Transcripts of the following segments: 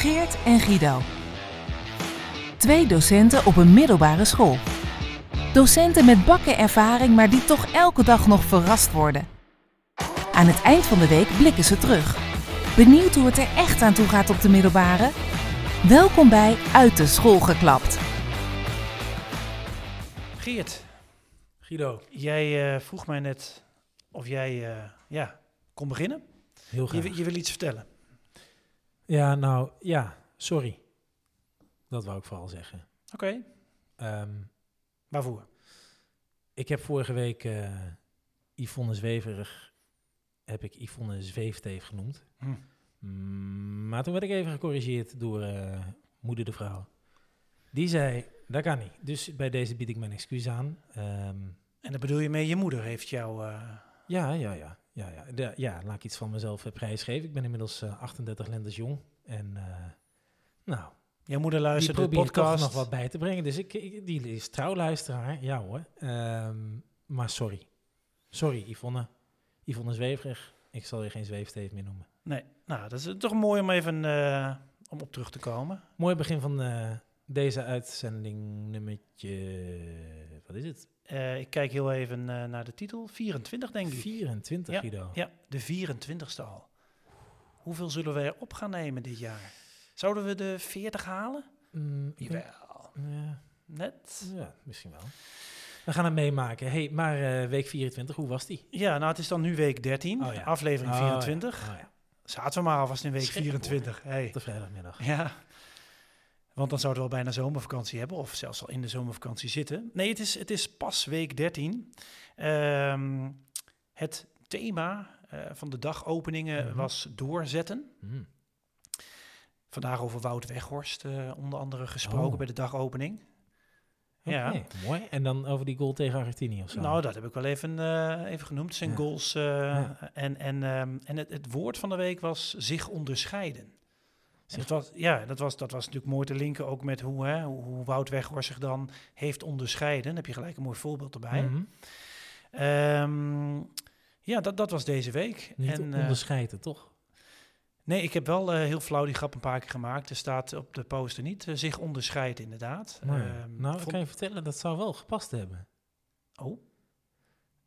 Geert en Guido. Twee docenten op een middelbare school. Docenten met bakken ervaring, maar die toch elke dag nog verrast worden. Aan het eind van de week blikken ze terug. Benieuwd hoe het er echt aan toe gaat op de middelbare? Welkom bij Uit de School geklapt. Geert, Guido. jij eh, vroeg mij net of jij eh, ja, kon beginnen. Heel graag. je wil iets vertellen. Ja, nou, ja, sorry. Dat wou ik vooral zeggen. Oké, Ehm, waarvoor? ik heb vorige week eh Yvonne Zweverig, heb ik Yvonne Zweefteef genoemd. Hm. Mm, Maar toen werd ik even gecorrigeerd door eh, moeder de vrouw. Die zei, dat kan niet. Dus bij deze bied ik mijn excuus aan. Ehm, En daar bedoel je mee, je moeder heeft jou... eh, ja, ja, ja. Ja, ja. De- ja, laat ik iets van mezelf eh, prijsgeven. Ik ben inmiddels eh, 38 lentes jong. En eh, nou, jouw moeder luistert de podcast. nog wat bij te brengen. Dus ik, ik- die is trouwluisteraar, ja hoor. Ehm, maar sorry. Sorry, Yvonne. Yvonne Zweverig. Ik zal je geen zweefteef meer noemen. Nee, nou, dat is toch mooi om even eh, om op terug te komen. Mooi begin van eh, deze uitzending nummertje... Wat is het? Eh, ik kijk heel even eh, naar de titel. 24, denk ik. 24, Guido. Ja, de 24ste al. Hoeveel zullen we erop gaan nemen dit jaar? Zouden we de 40 halen? Mm, Jawel. ja, Net? ja, misschien wel. We gaan het meemaken. hey, maar eh, week 24, hoe was die? Ja, nou, het is dan nu week 13, Oh ja. aflevering Oh, 24. ja. Oh, ja. Zaten we maar alvast in week Schrik 24. Hey. Op de vrijdagmiddag. Ja, want dan zouden we al bijna zomervakantie hebben, of zelfs al in de zomervakantie zitten. Nee, het is, het is pas week 13. Ehm, het thema eh, van de dagopeningen Mhm. was doorzetten. Mm. Vandaag over Wout Weghorst eh, onder andere gesproken Oh. bij de dagopening. Ja. mooi. En dan over die goal tegen Argentinië of zo. Nou, dat heb ik wel even, eh, even genoemd. Zijn Ja. goals. Ja. En, en, ehm, en het, het woord van de week was zich onderscheiden. Dat was, ja, dat was, dat was natuurlijk mooi te linken ook met hoe, hè, hoe, Wout Weghorst zich dan heeft onderscheiden. Dan heb je gelijk een mooi voorbeeld erbij. Mhm. Ehm, ja, dat, dat was deze week. Niet en, eh, onderscheiden, toch? nee, ik heb wel eh, heel flauw die grap een paar keer gemaakt. Er staat op de poster niet eh, zich onderscheiden, inderdaad. Nee. Ehm, nou, ik vond- kan je vertellen, dat zou wel gepast hebben. Oh,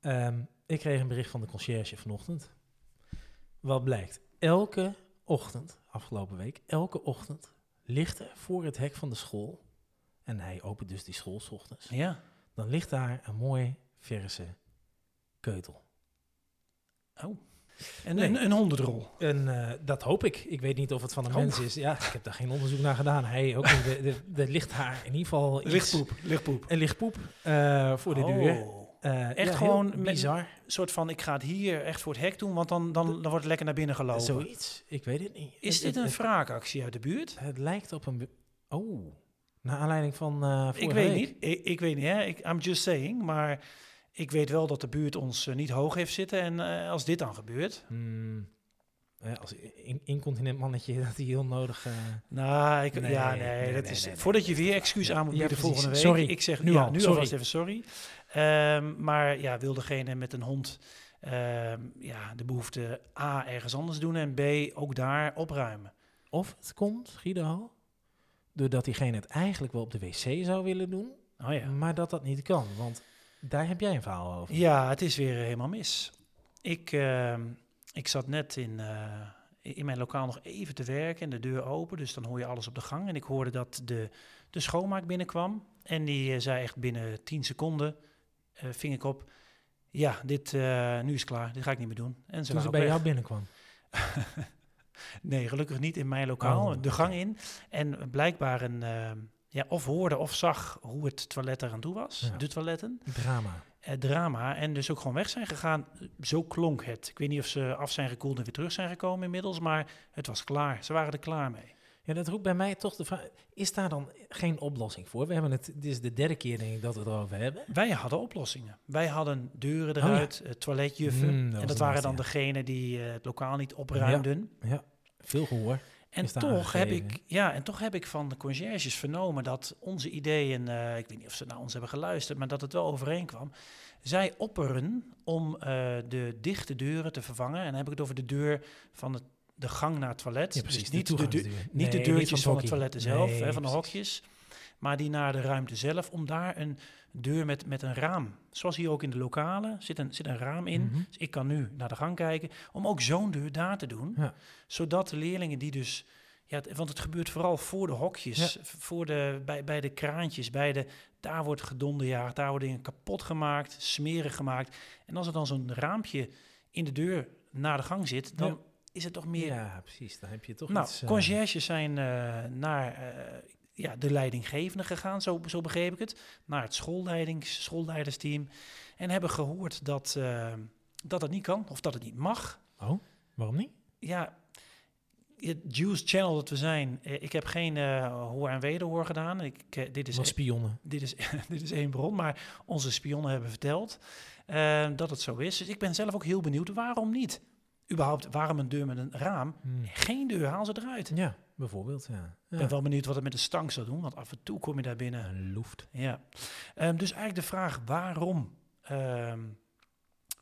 Ehm, ik kreeg een bericht van de conciërge vanochtend. Wat blijkt, elke ochtend, afgelopen week, elke ochtend ligt er voor het hek van de school, en hij opent dus die school 's ochtends, ja. dan ligt daar een mooi verse keutel. Oh. En Nee. een, een hondendrol. En eh, dat hoop ik. Ik weet niet of het van een Oh. mens is. Ja, ik heb daar geen onderzoek naar gedaan. Hij ook. Er- ligt daar in ieder geval. Lichtpoep, lichtpoep. Een lichtpoep eh, voor de deur. Eh, Echt ja, gewoon bizar. Een soort van, ik ga het hier echt voor het hek doen, want dan, dan, dan wordt het lekker naar binnen gelopen. Zoiets. Ik weet het niet. Is Het- dit het- een wraakactie uit de buurt? het lijkt op een... Oh. Naar aanleiding van vorige Ik weet niet. Ik, ik weet niet, hè. Ik, I'm just saying. Maar ik weet wel dat de buurt ons eh, niet hoog heeft zitten. En als dit dan gebeurt... Hmm. Als in, incontinent mannetje dat hij heel nodig... eh, Nou, ik, Nee, ja, nee, nee, dat nee, is... voordat dat je weer excuus aan moet bieden volgende week. Sorry. Ik zeg Nu ja, al, nu sorry. alvast even sorry. Ehm, maar ja, wil degene met een hond ehm, ja, de behoefte A, ergens anders doen... en B, ook daar opruimen. Of het komt, Guido, doordat diegene het eigenlijk wel op de wc zou willen doen, Oh ja. maar dat dat niet kan. Want daar heb jij een verhaal over. Ja, het is weer helemaal mis. Ik, ehm, ik zat net in, eh, in mijn lokaal nog even te werken en de deur open. Dus dan hoor je alles op de gang. En ik hoorde dat de, de schoonmaak binnenkwam. En die eh, zei echt binnen 10 seconden, ving ik op... Ja, dit, eh, nu is het klaar. Dit ga ik niet meer doen. En ze Toen ze bij weg. jou binnenkwam. Nee, gelukkig niet in mijn lokaal. Oh, de gang in. En blijkbaar een... ehm, ja, of hoorde of zag hoe het toilet eraan toe was. Ja. De toiletten. Drama. eh, drama en dus ook gewoon weg zijn gegaan. Zo klonk het. Ik weet niet of ze af zijn gekoeld en weer terug zijn gekomen inmiddels, maar het was klaar. Ze waren er klaar mee. Ja, dat roept bij mij toch de vraag, is daar dan geen oplossing voor? We hebben het, dit is de derde keer denk ik dat we het erover hebben. Wij hadden oplossingen. Wij hadden deuren Oh ja. eruit, eh, toiletjuffen. Mm, dat en dat waren dan degenen die eh, het lokaal niet opruimden. Ja, veel gehoor. En is toch, heb ik, ja, en toch heb ik van de conciërges vernomen dat onze ideeën, eh, ik weet niet of ze naar ons hebben geluisterd, maar dat het wel overeenkwam. Zij opperen om de dichte deuren te vervangen. En dan heb ik het over de deur van het de gang naar het toilet. Ja, Dus precies. niet de, deur- toegangsdeur. niet de deurtjes van, het het hokje. toilet zelf, Nee, hè, van de hokjes. Maar die naar de ruimte zelf, om daar een deur met, met een raam. Zoals hier ook in de lokalen zit een, zit een raam in. Mhm. Dus ik kan nu naar de gang kijken. Om ook zo'n deur daar te doen. Ja. Zodat de leerlingen die dus... Ja, want het gebeurt vooral voor de hokjes, voor de, bij, bij de kraantjes, bij de, daar wordt gedonderjaagd, daar worden dingen kapot gemaakt, smerig gemaakt. En als er dan zo'n raampje in de deur naar de gang zit, dan Ja. Is het toch meer Ja, precies. Dan heb je toch nou, iets... eh, conciërges zijn eh, naar eh, ja, de leidinggevende gegaan, zo, zo begreep ik het. Naar het schoolleidings, schoolleidersteam. En hebben gehoord dat, dat het niet kan, of dat het niet mag. Oh, waarom niet? Ja, het Juice Channel dat we zijn, ik heb geen eh, hoor en wederhoor gedaan. Ik, dit, is, Wat spionnen. dit, is, dit is één bron, maar onze spionnen hebben verteld dat het zo is. Dus ik ben zelf ook heel benieuwd, waarom niet? Überhaupt, waarom een deur met een raam? Hmm. Geen deur, haal ze eruit. Ja, bijvoorbeeld, ja. Ik ja. ben wel benieuwd wat het met de stank zal doen, want af en toe kom je daar binnen. Een loeft. Ja. Ehm, dus eigenlijk de vraag waarom? Ehm,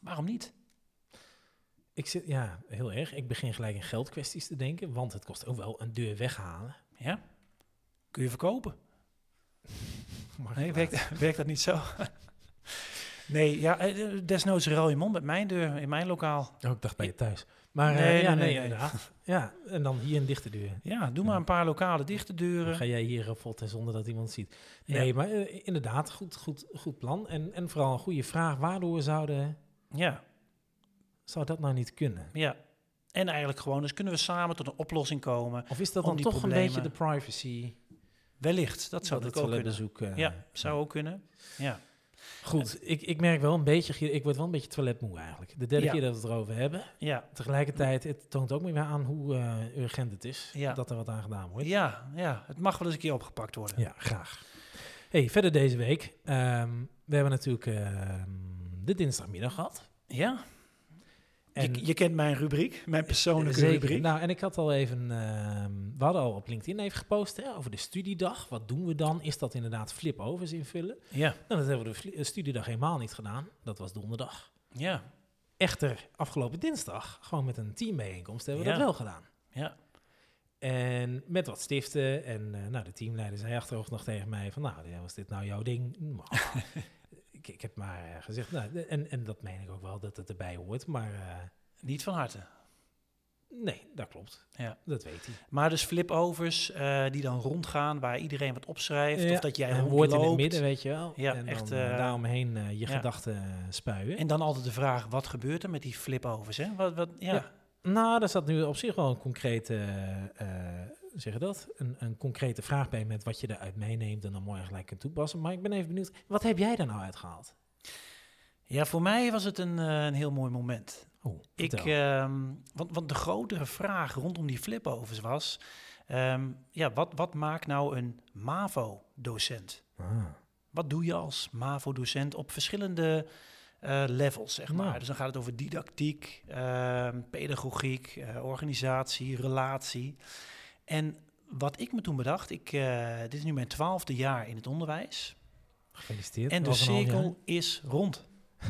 waarom niet? Ik zit, ja, heel erg. Ik begin gelijk in geldkwesties te denken, want het kost ook wel een deur weghalen. Ja? Kun je verkopen? Nee, werkt, werkt dat niet zo? Nee, ja, eh, desnoods ruil je mond met mijn deur in mijn lokaal. Oh, ik dacht bij je thuis. Maar eh, Nee, ja, nee, inderdaad. Ja, en dan hier een dichte deur. Ja, doe maar een paar lokale dichte Dan deuren. ga jij hier raffotten zonder dat iemand ziet. Ja. Nee, maar eh, inderdaad, goed, goed, goed plan. En, en vooral een goede vraag. Waardoor zouden, Ja, zou dat nou niet kunnen? ja. En eigenlijk gewoon, dus kunnen we samen tot een oplossing komen. Of is dat dan toch problemen- een beetje de privacy? Wellicht, dat zou dat ook kunnen. eh, Ja, zou ook kunnen. Ja, Goed, ik, ik merk wel een beetje, ik word wel een beetje toiletmoe eigenlijk. De derde Ja. keer dat we het erover hebben. ja, Tegelijkertijd, het toont ook weer aan hoe eh, urgent het is Ja. dat er wat aan gedaan wordt. ja, ja, het mag wel eens een keer opgepakt worden. Ja, graag. Hey, verder deze week. ehm, we hebben natuurlijk ehm, de dinsdagmiddag gehad. Ja, En je, je kent mijn rubriek, mijn persoonlijke Zeker. rubriek. Nou, en ik had al even, ehm, we hadden al op LinkedIn even gepost hè, over de studiedag. Wat doen we dan? Is dat inderdaad flip-overs invullen? Ja, Nou, dat hebben we de eh, studiedag helemaal niet gedaan. Dat was donderdag. ja, Echter, afgelopen dinsdag, gewoon met een teambijeenkomst, hebben we Ja. dat wel gedaan. ja, En met wat stiften. En eh, nou, de teamleider zei achterhoofd nog tegen mij van, nou, was dit nou jouw ding? Ik, ik heb maar eh, gezegd, nou, en, en dat meen ik ook wel, dat het erbij hoort. Maar eh, niet van harte. nee, dat klopt. Ja. Dat weet hij. Maar dus flipovers eh, die dan rondgaan, waar iedereen wat opschrijft. Ja, Of dat jij een woord in het midden, weet je wel. Ja, en echt, dan daaromheen je ja. gedachten spuien. En dan altijd de vraag, wat gebeurt er met die flipovers? Hè? Wat, wat, ja. Ja. Nou, daar zat nu op zich wel een concrete, zeg je dat? Een, een concrete vraag bij met wat je eruit meeneemt en dan mooi gelijk kunt toepassen. Maar ik ben even benieuwd, wat heb jij er nou uitgehaald? Ja, voor mij was het een, eh, een heel mooi moment. Oh, Ik, ehm, want, want de grotere vraag rondom die flipovers was... ehm, ja, wat, wat maakt nou een MAVO-docent? Ah. Wat doe je als MAVO-docent op verschillende eh, levels, zeg maar? Nou. Dus dan gaat het over didactiek, ehm, pedagogiek, eh, organisatie, relatie. En wat ik me toen bedacht, ik, eh, dit is nu mijn twaalfde jaar in het onderwijs. Gefeliciteerd. En de cirkel is rond.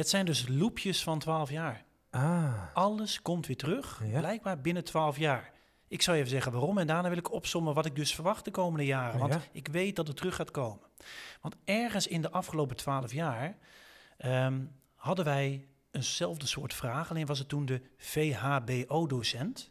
het zijn dus loopjes van 12 jaar. Ah, Alles komt weer terug, Ja. blijkbaar binnen 12 jaar. Ik zal je even zeggen waarom en daarna wil ik opsommen wat ik dus verwacht de komende jaren. Want Ja. ik weet dat het terug gaat komen. Want ergens in de afgelopen 12 jaar ehm, hadden wij eenzelfde soort vraag. Alleen was het toen de VHBO-docent.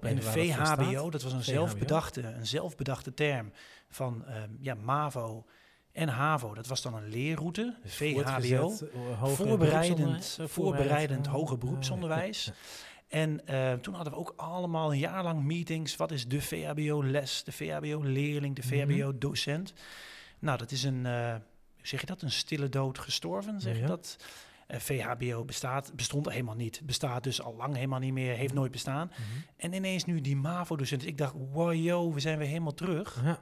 En de VHBO, dat was een zelfbedachte, een zelfbedachte term van ehm, ja, MAVO en HAVO. Dat was dan een leerroute, de VHBO. Eh, Voorbereidend, eh, voorbereidend hoger ah, beroepsonderwijs. ja, En eh, toen hadden we ook allemaal een jaar lang meetings. Wat is de VHBO-les, de VHBO-leerling, de Mhm. VHBO-docent? Nou, dat is een, eh, zeg je dat, een stille dood gestorven, zeg je Ja. dat? Eh, VHBO bestaat, bestond helemaal niet. Bestaat dus al lang helemaal niet meer, heeft nooit bestaan. Mhm. En ineens nu die MAVO-docent. Ik dacht, wow, yo, we zijn weer helemaal terug. Ja.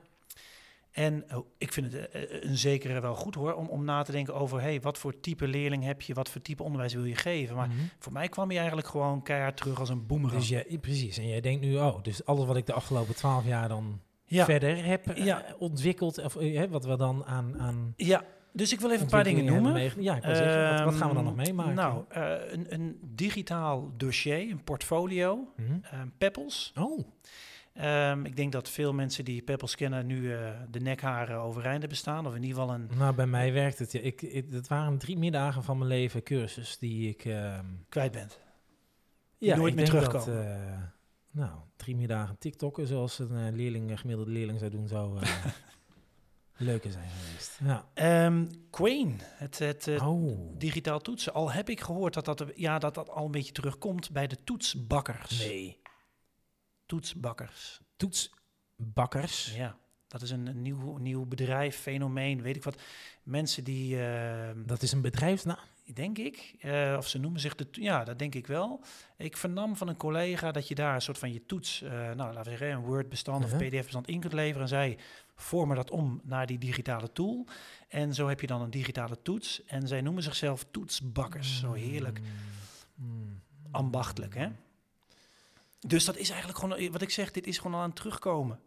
En oh, ik vind het eh, eh, een zekere wel goed hoor, om, om na te denken over, hey, wat voor type leerling heb je, wat voor type onderwijs wil je geven. Maar Mhm. voor mij kwam hij eigenlijk gewoon keihard terug als een boemerang. Dus jij, precies, en jij denkt nu, oh, dus alles wat ik de afgelopen twaalf jaar dan ja, verder heb ontwikkeld, of wat we dan aan, aan ja, Dus ik wil even een paar dingen noemen. Ja, ik wil zeggen, wat, wat gaan we dan nog Ehm, meemaken? Nou, eh, een, een digitaal dossier, een portfolio, Mhm. ehm Peppels. Oh, Ehm, ik denk dat veel mensen die Peppels kennen nu eh, de nekharen overeind hebben staan. Of in ieder geval een nou bij mij werkt het. Ja. Ik, ik, het waren drie middagen van mijn leven cursus die ik... kwijt bent. ja, nooit ik meer denk terugkomen. Dat, eh, nou, drie middagen TikTokken, zoals een leerling, een gemiddelde leerling zou doen, zou leuker zijn geweest. Ja. Ehm Queen, het, het oh, digitaal toetsen. Al heb ik gehoord dat dat, ja, dat dat al een beetje terugkomt bij de toetsbakkers. nee. Toetsbakkers. Toetsbakkers. Ja, dat is een, een nieuw, nieuw bedrijf, fenomeen, weet ik wat. Mensen die, ehm, Dat is een bedrijfsnaam. Denk ik, eh, of ze noemen zich de, ja, dat denk ik wel. Ik vernam van een collega dat je daar een soort van je toets, eh, nou laten we zeggen, een Word-bestand of. PDF-bestand in kunt leveren. En zij vormen dat om naar die digitale tool. En zo heb je dan een digitale toets. En zij noemen zichzelf toetsbakkers. Zo heerlijk Mm. ambachtelijk, hè? Dus dat is eigenlijk gewoon, wat ik zeg, dit is gewoon al aan het terugkomen.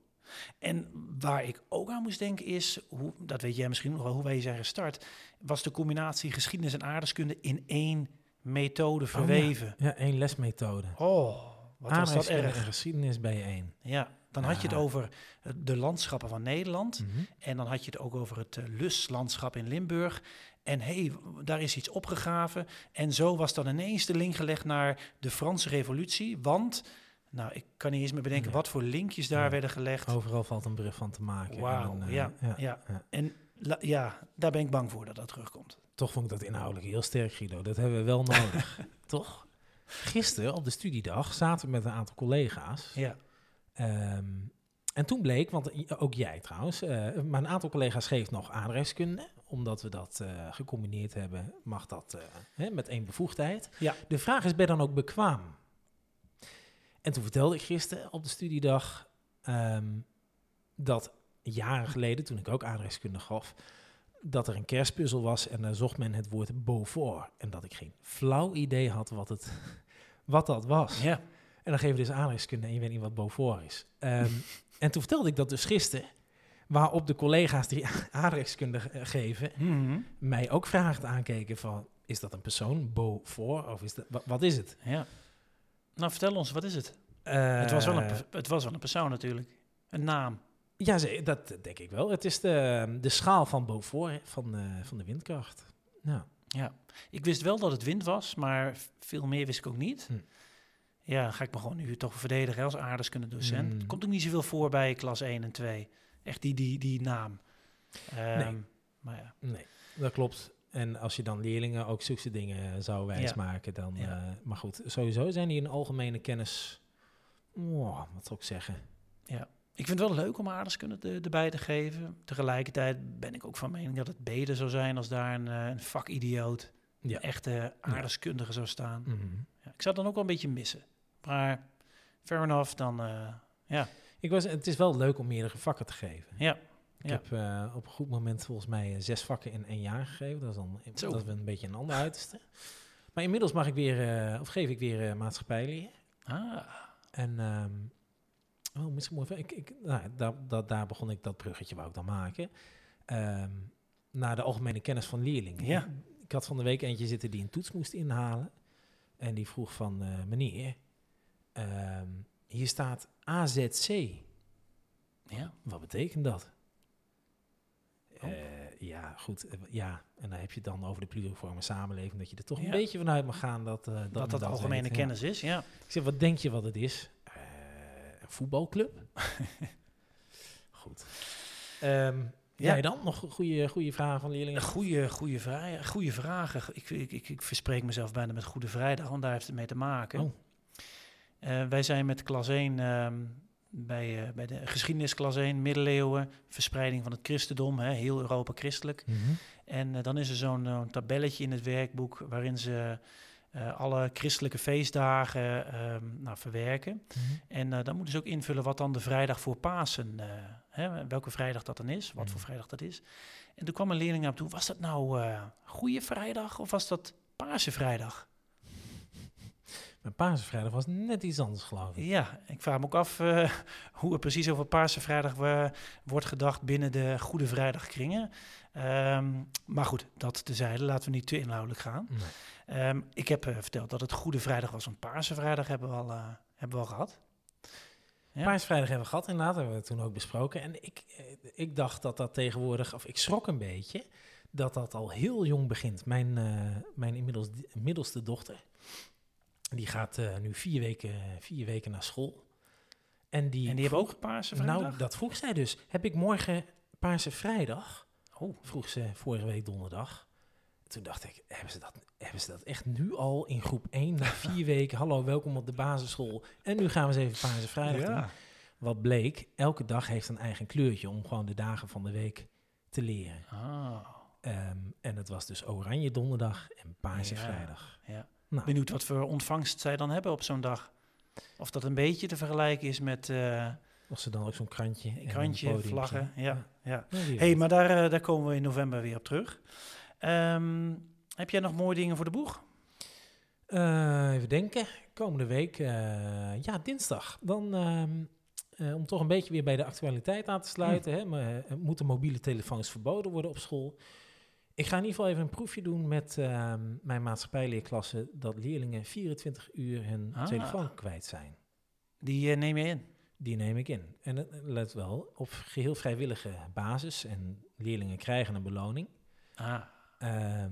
En waar ik ook aan moest denken is, hoe, dat weet jij misschien nog wel, hoe wij zijn gestart, was de combinatie geschiedenis en aardrijkskunde in één methode ja. verweven. Ja, één lesmethode. Oh, wat was dat erg. geschiedenis bij één. Ja, dan had je het Ja. over eh, de landschappen van Nederland. Mhm. En dan had je het ook over het uh, Luslandschap in Limburg. En hey, w- daar is iets opgegraven. En zo was dan ineens de link gelegd naar de Franse revolutie. Want, nou, ik kan niet eens meer bedenken wat voor linkjes daar Ja. werden gelegd. Overal valt een brug van te maken. Wauw, eh, ja, ja. ja. ja. En la- ja, daar ben ik bang voor dat dat terugkomt. Toch vond ik dat inhoudelijk heel sterk, Guido. Dat hebben we wel nodig. Toch? Gisteren op de studiedag zaten we met een aantal collega's. Ja, Ehm, en toen bleek, want ook jij trouwens, eh, maar een aantal collega's geeft nog aardrijkskunde. Omdat we dat eh, gecombineerd hebben, mag dat hè, met één bevoegdheid. Ja. De vraag is, ben je dan ook bekwaam? En toen vertelde ik gisteren op de studiedag ehm, dat jaren geleden, toen ik ook aardrijkskunde gaf, dat er een kerstpuzzel was en daar zocht men het woord Beaufort. En dat ik geen flauw idee had wat, het, wat dat was. ja. En dan geven we dus aardrijkskunde en je weet niet wat Beaufort is. Ehm, en toen vertelde ik dat dus gisteren, waarop de collega's die aardrijkskunde ge- geven, Mhm. mij ook vragend aankeken van, is dat een persoon, Beaufort, of is dat, wa- wat is het? ja. Nou, vertel ons, wat is het? het, was wel een, Eh, het was wel een persoon natuurlijk. Een naam. Ja, dat denk ik wel. Het is de, de schaal van Beaufort, van, eh, van de windkracht. Ja. Ja, ik wist wel dat het wind was, maar veel meer wist ik ook niet. Hm. Ja, ga ik me gewoon nu toch verdedigen als aardrijkskundedocent. Mm. Komt ook niet zoveel voor bij klas 1 en 2. Echt die, die, die naam. Ehm, Nee. Maar ja, Nee, dat klopt. En als je dan leerlingen ook zulke dingen zou wijsmaken, dan... Ja. eh, maar goed, sowieso zijn die een algemene kennis... Oh, wat zou ik zeggen? ik vind het wel leuk om aardrijkskunde te- erbij te geven. Tegelijkertijd ben ik ook van mening dat het beter zou zijn als daar een, eh, een vakidioot, Ja. een echte aardrijkskundige zou staan. Mhm. Ja, ik zou het dan ook wel een beetje missen. Maar fair enough, dan eh, ja. Ik was, het is wel leuk om meerdere vakken te geven. Ja, Ik heb eh, op een goed moment volgens mij eh, zes vakken in één jaar gegeven. Dat is dan Zo. dat is een beetje een ander uiterste. Maar inmiddels mag ik weer, eh, of geef ik weer eh maatschappijleer. Ah, En ehm, oh, misschien moet ik, ik, nou, daar, daar, daar begon ik dat bruggetje wou ik dan maken. Ehm, naar de algemene kennis van leerlingen. Ja. Ik had van de week eentje zitten die een toets moest inhalen. En die vroeg van, meneer, ehm, hier staat AZC. ja. Wat betekent dat? Oh. Eh, ja, goed. eh, ja, en dan heb je het dan over de pluriforme samenleving. Dat je er toch een beetje vanuit mag gaan dat eh, dat, Dat dat algemene weet, kennis is, ja. Ik zeg, wat denk je wat het is? Een voetbalclub? Goed. Ehm, Ja. Jij dan? Nog goede, goede vragen van leerlingen? Goeie, goede, vragen, goede vragen. Ik, ik, ik, ik verspreek mezelf bijna met Goede Vrijdag, want daar heeft het mee te maken. Oh. Wij zijn met klas 1 ehm, bij, eh, bij de geschiedenisklas 1, middeleeuwen, verspreiding van het christendom, hè, heel Europa christelijk. Mhm. En eh, dan is er zo'n tabelletje in het werkboek waarin ze eh, alle christelijke feestdagen ehm, nou, verwerken. Mhm. En dan moeten ze ook invullen wat dan de vrijdag voor Pasen, hè, welke vrijdag dat dan is, wat voor Mm. vrijdag dat is. En toen kwam een leerling naar me toe, was dat nou Goede Vrijdag of was dat Paarse Vrijdag? Mijn Paasvrijdag was net iets anders, geloof ik. Ja, ik vraag me ook af eh, hoe er precies over Paarse Vrijdag eh, wordt gedacht binnen de Goede Vrijdag kringen. Ehm, maar goed, dat tezijde. Laten we niet te inhoudelijk gaan. Nee. Ehm, ik heb eh, verteld dat het Goede Vrijdag was. Want Paarse Vrijdag hebben we al, hebben we al gehad. Ja. Paarsvrijdag hebben we gehad, inderdaad, hebben we toen ook besproken. En ik, ik dacht dat dat tegenwoordig, of ik schrok een beetje, dat dat al heel jong begint. Mijn, mijn inmiddels middelste dochter, die gaat eh, nu vier weken, vier weken naar school. En die, En die hebben ook Paarse Vrijdag? Nou, dat vroeg zij dus. Heb ik morgen Paarse Vrijdag? Oh. Vroeg ze vorige week donderdag. Toen dacht ik, hebben ze dat, hebben ze dat echt nu al in groep 1 na vier weken? Hallo, welkom op de basisschool. En nu gaan we eens even Paarse Vrijdag doen. ja. Wat bleek, elke dag heeft een eigen kleurtje om gewoon de dagen van de week te leren. Ah, Ehm, en het was dus oranje donderdag en paarse Ja. vrijdag. ja. Nou. Benieuwd wat voor ontvangst zij dan hebben op zo'n dag. Of dat een beetje te vergelijken is met eh Was er dan ook zo'n krantje? en een krantje, vlaggen. Ja, ja. Hey, maar daar, eh, daar komen we in november weer op terug. Ehm, heb jij nog mooie dingen voor de boeg? Eh, even denken. Komende week, ja, dinsdag. Dan, ehm, eh, om toch een beetje weer bij de actualiteit aan te sluiten. Hè, maar, moeten mobiele telefoons verboden worden op school? Ik ga in ieder geval even een proefje doen met ehm, mijn maatschappijleerklasse... dat leerlingen 24 uur hun Ah. telefoon kwijt zijn. Die eh, neem je in. Die neem ik in. En het let wel, op geheel vrijwillige basis. En leerlingen krijgen een beloning. Ah, Ehm,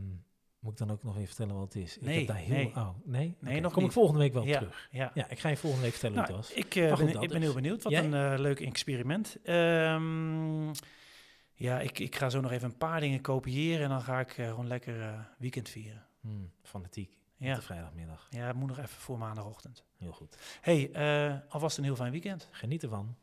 moet ik dan ook nog even vertellen wat het is? Nee, ik heb daar heel... nee. Oh, nee? Nee, nog Kom niet. ik volgende week wel ja, terug. Ja. Ja, ik ga je volgende week vertellen Nou, hoe het was. ik, eh, goed, ben, heel benieuwd. Wat Jij? een eh, leuk experiment. Ehm, ja, ik, ik ga zo nog even een paar dingen kopiëren en dan ga ik eh, gewoon lekker eh, weekend vieren. Hmm, fanatiek. Ja. De vrijdagmiddag. ja, het moet nog even voor maandagochtend. Heel goed. hey, eh, alvast een heel fijn weekend. Geniet ervan.